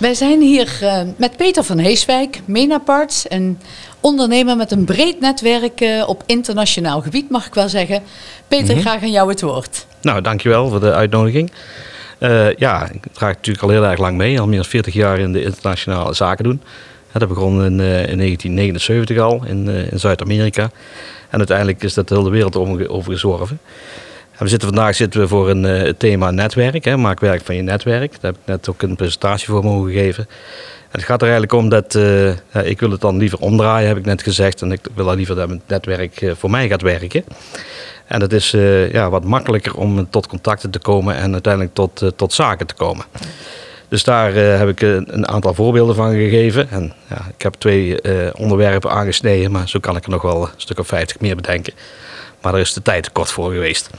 Wij zijn hier uh, met Peter van Heeswijk, Menaparts, een ondernemer met een breed netwerk uh, op internationaal gebied, mag ik wel zeggen. Peter, mm -hmm. graag aan jou het woord. Nou, dankjewel voor de uitnodiging. Uh, ja, ik draag natuurlijk al heel erg lang mee, al meer dan 40 jaar in de internationale zaken doen. Dat begon in, in 1979 al in, in Zuid-Amerika. En uiteindelijk is dat de hele wereld over gezworven. En we zitten vandaag zitten we voor een uh, thema netwerk. Hè, maak werk van je netwerk. Daar heb ik net ook een presentatie voor mogen geven. En het gaat er eigenlijk om dat ja, ik wil het dan liever omdraaien, heb ik net gezegd. En ik wil dan liever dat mijn netwerk uh, voor mij gaat werken. En dat is ja, wat makkelijker om tot contacten te komen en uiteindelijk tot, tot zaken te komen. Dus daar heb ik een aantal voorbeelden van gegeven. En ja, ik heb twee onderwerpen aangesneden, maar zo kan ik er nog wel een stuk of 50 meer bedenken. Maar er is de tijd kort voor geweest.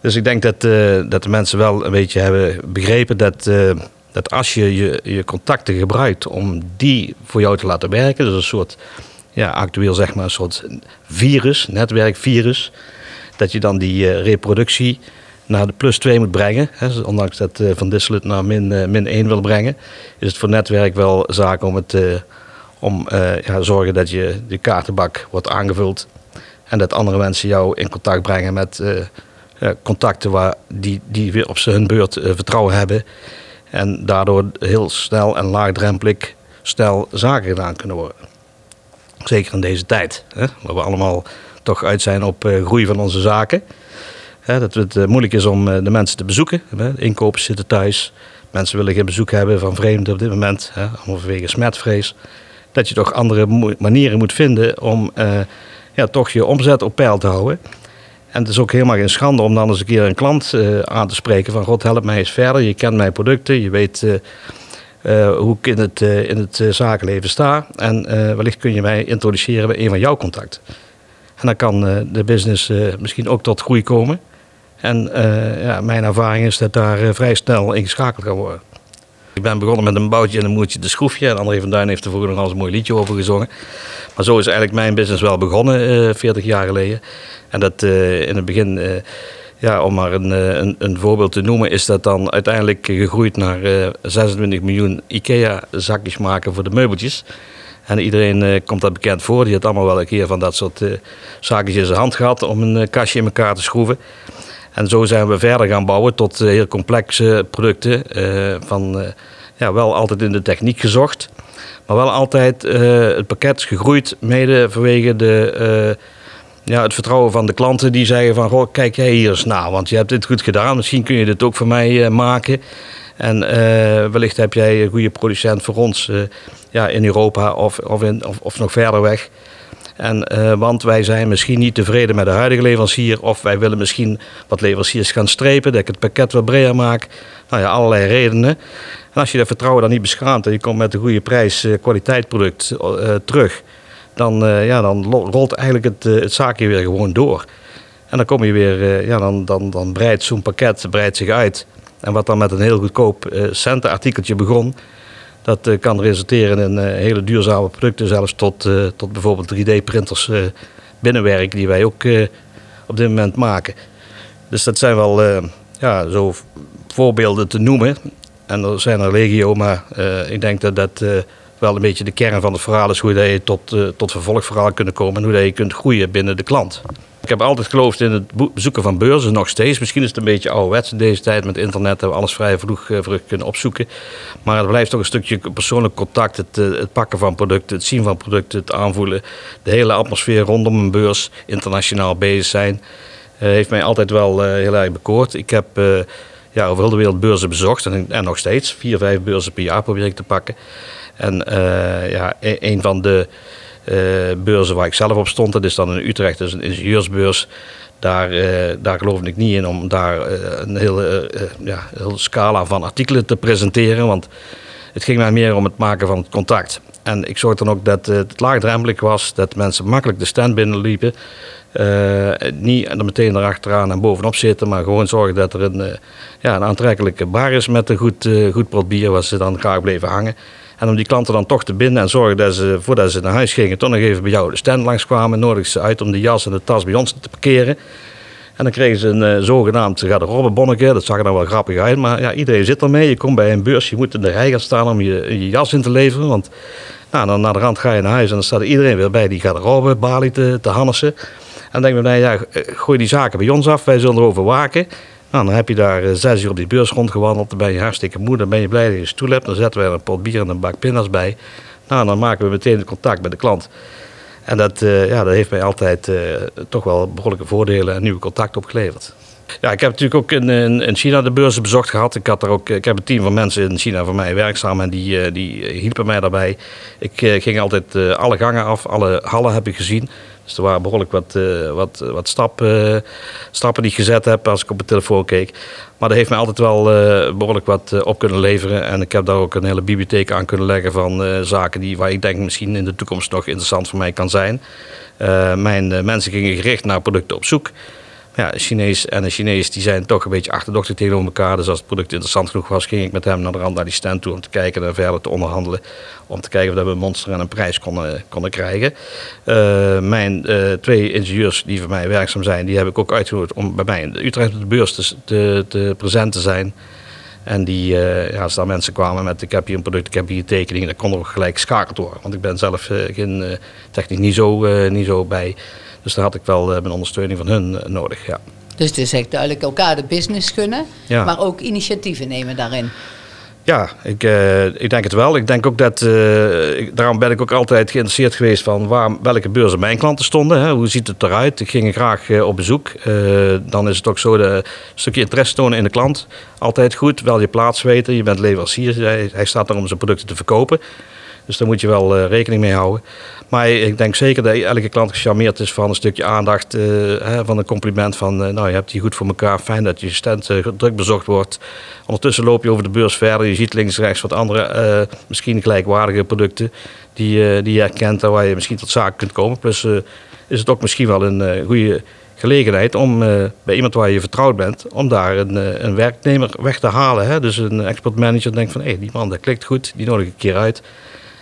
Dus ik denk dat, uh, dat de mensen wel een beetje hebben begrepen dat, uh, dat als je, je je contacten gebruikt om die voor jou te laten werken, dus een soort, ja, actueel zeg maar een soort virus, netwerkvirus, dat je dan die uh, reproductie naar de plus 2 moet brengen. Hè, dus ondanks dat Van Dissel het naar min, min 1 wil brengen, is het voor netwerk wel zaak om het om ja, zorgen dat je de kaartenbak wordt aangevuld en dat andere mensen jou in contact brengen met contacten waar die, die weer op hun beurt uh, vertrouwen hebben. En daardoor heel snel en laagdrempelig snel zaken gedaan kunnen worden. Zeker in deze tijd, hè, waar we allemaal toch uit zijn op uh, groei van onze zaken. Hè, dat het moeilijk is om de mensen te bezoeken. Hè. Inkopers zitten thuis. Mensen willen geen bezoek hebben van vreemden op dit moment, hè, vanwege smetvrees. Dat je toch andere manieren moet vinden om ja, toch je omzet op peil te houden. En het is ook helemaal geen schande om dan eens een keer een klant uh, aan te spreken van God help mij eens verder. Je kent mijn producten, je weet uh, uh, hoe ik in het, in het zakenleven sta. En wellicht kun je mij introduceren bij een van jouw contacten. En dan kan de business misschien ook tot groei komen. En ja, mijn ervaring is dat daar vrij snel ingeschakeld kan worden. Ik ben begonnen met een boutje en een moertje de schroefje. En André van Duin heeft er vroeger nog eens een mooi liedje over gezongen. Maar zo is eigenlijk mijn business wel begonnen, 40 jaar geleden. En dat uh, in het begin, uh, ja, om maar een, een, een, voorbeeld te noemen, is dat dan uiteindelijk gegroeid naar uh, 26 miljoen IKEA-zakjes maken voor de meubeltjes. En iedereen komt dat bekend voor. Die had allemaal wel een keer van dat soort zaakjes in zijn hand gehad om een kastje in elkaar te schroeven. En zo zijn we verder gaan bouwen tot heel complexe producten. van, ja, wel altijd in de techniek gezocht. Maar wel altijd het pakket gegroeid, mede vanwege de ja, het vertrouwen van de klanten die zeggen van... Goh, kijk jij hier eens naar, want je hebt dit goed gedaan. Misschien kun je dit ook voor mij maken. En wellicht heb jij een goede producent voor ons ja, in Europa of, of, in, of nog verder weg. En, want wij zijn misschien niet tevreden met de huidige leverancier... of wij willen misschien wat leveranciers gaan strepen... dat ik het pakket wat breder maak. Nou ja, allerlei redenen. En als je dat vertrouwen dan niet beschaamt... en je komt met een goede prijs kwaliteitsproduct terug dan, uh, ja, dan rolt eigenlijk het, uh, het zaakje weer gewoon door. En dan kom je weer, uh, ja, dan, dan, dan breidt zo'n pakket breidt zich uit. En wat dan met een heel goedkoop centenartikeltje begon, dat kan resulteren in hele duurzame producten, zelfs tot, tot bijvoorbeeld 3D-printers binnenwerk, die wij ook op dit moment maken. Dus dat zijn wel ja, zo voorbeelden te noemen. En er zijn er legio, maar ik denk dat dat wel een beetje de kern van het verhaal is hoe je tot, uh, tot vervolgverhaal kunt komen en hoe je kunt groeien binnen de klant. Ik heb altijd geloofd in het bezoeken van beurzen, nog steeds. Misschien is het een beetje ouderwets in deze tijd met internet, dat we alles vrij vroeg, vroeg kunnen opzoeken. Maar het blijft toch een stukje persoonlijk contact, het, uh, het, pakken van producten, het zien van producten, het aanvoelen. De hele atmosfeer rondom een beurs, internationaal bezig zijn, heeft mij altijd wel heel erg bekoord. Ik heb ja, over heel de wereld beurzen bezocht en, en nog steeds. Vier, vijf beurzen per jaar probeer ik te pakken. En uh, ja, e-, een van de uh, beurzen waar ik zelf op stond, dat is dan in Utrecht, is een ingenieursbeurs. Daar, uh, daar geloofde ik niet in om daar een hele, ja, hele scala van artikelen te presenteren. Want het ging mij meer om het maken van het contact. En ik zorgde dan ook dat het laagdrempelig was, dat mensen makkelijk de stand binnenliepen. Uh, niet er meteen erachteraan en bovenop zitten, maar gewoon zorgen dat er een, ja, een aantrekkelijke bar is met een goed, goed pot bier, waar ze dan graag bleven hangen. En om die klanten dan toch te binden en zorgen dat ze, voordat ze naar huis gingen, toch nog even bij jou de stand langskwamen. Nodig ze uit om de jas en de tas bij ons te parkeren. En dan kregen ze een uh, zogenaamd garderobebonnetje. Dat zag er dan wel grappig uit. Maar ja, iedereen zit ermee. Je komt bij een beurs. Je moet in de rij gaan staan om je, jas in te leveren. Want nou, dan naar de rand ga je naar huis. En dan staat iedereen weer bij die garderobebalie te, te hannissen. En dan denk je, nou ja, gooi die zaken bij ons af. Wij zullen erover waken. Nou, dan heb je daar uh, zes uur op die beurs rondgewandeld. Dan ben je hartstikke moe. Dan ben je blij dat je stoel hebt. Dan zetten wij een pot bier en een bak pindas bij. Nou, dan maken we meteen contact met de klant. En dat, uh, ja, dat heeft mij altijd uh, toch wel behoorlijke voordelen en nieuwe contacten opgeleverd. Ja, ik heb natuurlijk ook in, in, China de beurzen bezocht gehad. Ik, had er ook, ik heb een team van mensen in China voor mij werkzaam en die, die hielpen mij daarbij. Ik ging altijd alle gangen af, alle hallen heb ik gezien. Dus er waren behoorlijk wat, uh, wat, wat stappen, stappen die ik gezet heb als ik op de telefoon keek. Maar dat heeft mij altijd wel uh, behoorlijk wat op kunnen leveren. En ik heb daar ook een hele bibliotheek aan kunnen leggen van zaken die, waar ik denk misschien in de toekomst nog interessant voor mij kan zijn. mijn mensen gingen gericht naar producten op zoek ja, Chinees en een Chinees die zijn toch een beetje achterdochtig tegenover elkaar. Dus als het product interessant genoeg was, ging ik met hem naar de rand die stand toe om te kijken en verder te onderhandelen. Om te kijken of we een monster en een prijs konden, konden krijgen. Uh, mijn uh, twee ingenieurs die voor mij werkzaam zijn, die heb ik ook uitgenodigd om bij mij in Utrecht op de beurs te, te, te present te zijn. En die, uh, ja, als daar mensen kwamen met ik heb hier een product, ik heb hier tekening, dan kon er ook gelijk geschakeld worden. Want ik ben zelf geen technisch niet zo, niet zo bij. Dus daar had ik wel mijn ondersteuning van hun nodig. Ja. Dus het is echt duidelijk elkaar de business gunnen, maar ook initiatieven nemen daarin. Ja, ik, uh, ik denk het wel. Ik denk ook dat, ik, daarom ben ik ook altijd geïnteresseerd geweest van waar, welke beurzen mijn klanten stonden. Hè? Hoe ziet het eruit? Ik ging graag uh, op bezoek. dan is het ook zo, de, een stukje interesse tonen in de klant. Altijd goed, wel je plaats weten. Je bent leverancier, hij, hij staat daar om zijn producten te verkopen. Dus daar moet je wel uh, rekening mee houden. Maar ik denk zeker dat elke klant gecharmeerd is van een stukje aandacht. Hè, van een compliment van, uh, nou je hebt hier goed voor elkaar. Fijn dat je stand druk bezocht wordt. Ondertussen loop je over de beurs verder. Je ziet links rechts wat andere, misschien gelijkwaardige producten. Die, die je herkent en waar je misschien tot zaken kunt komen. Plus is het ook misschien wel een goede gelegenheid om bij iemand waar je vertrouwd bent, om daar een, een werknemer weg te halen. Hè? Dus een exportmanager denkt van, hé, hey, die man dat klikt goed, die nodig ik een keer uit.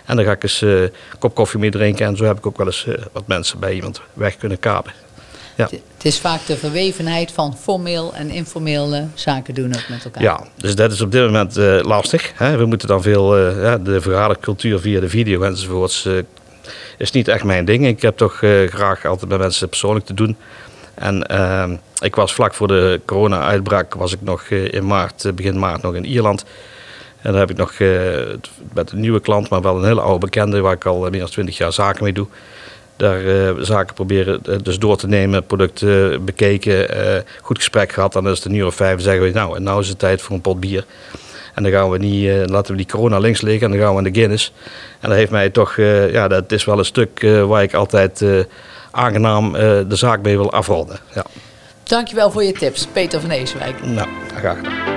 En dan ga ik eens een kop koffie mee drinken. En zo heb ik ook wel eens uh, wat mensen bij iemand weg kunnen kapen. Ja. Het is vaak de verwevenheid van formeel en informeel zaken doen ook met elkaar. Ja, dus dat is op dit moment uh, lastig. Hè. We moeten dan veel, de vergadercultuur via de video enzovoorts, is niet echt mijn ding. Ik heb toch graag altijd met mensen persoonlijk te doen. En ehm, ik was vlak voor de corona-uitbraak, was ik nog in maart, begin maart nog in Ierland. En dan heb ik nog uh, met een nieuwe klant, maar wel een hele oude bekende, waar ik al meer dan 20 jaar zaken mee doe. Daar uh, zaken proberen dus door te nemen, producten bekeken, goed gesprek gehad. Dan is het een uur of vijf zeggen we, nou, en nou is het tijd voor een pot bier. En dan gaan we niet, laten we die corona links liggen en dan gaan we naar de Guinness. En dat heeft mij toch, ja, dat is wel een stuk waar ik altijd aangenaam de zaak mee wil afronden. Ja. Dankjewel voor je tips, Peter van Eeswijk. Nou, graag gedaan.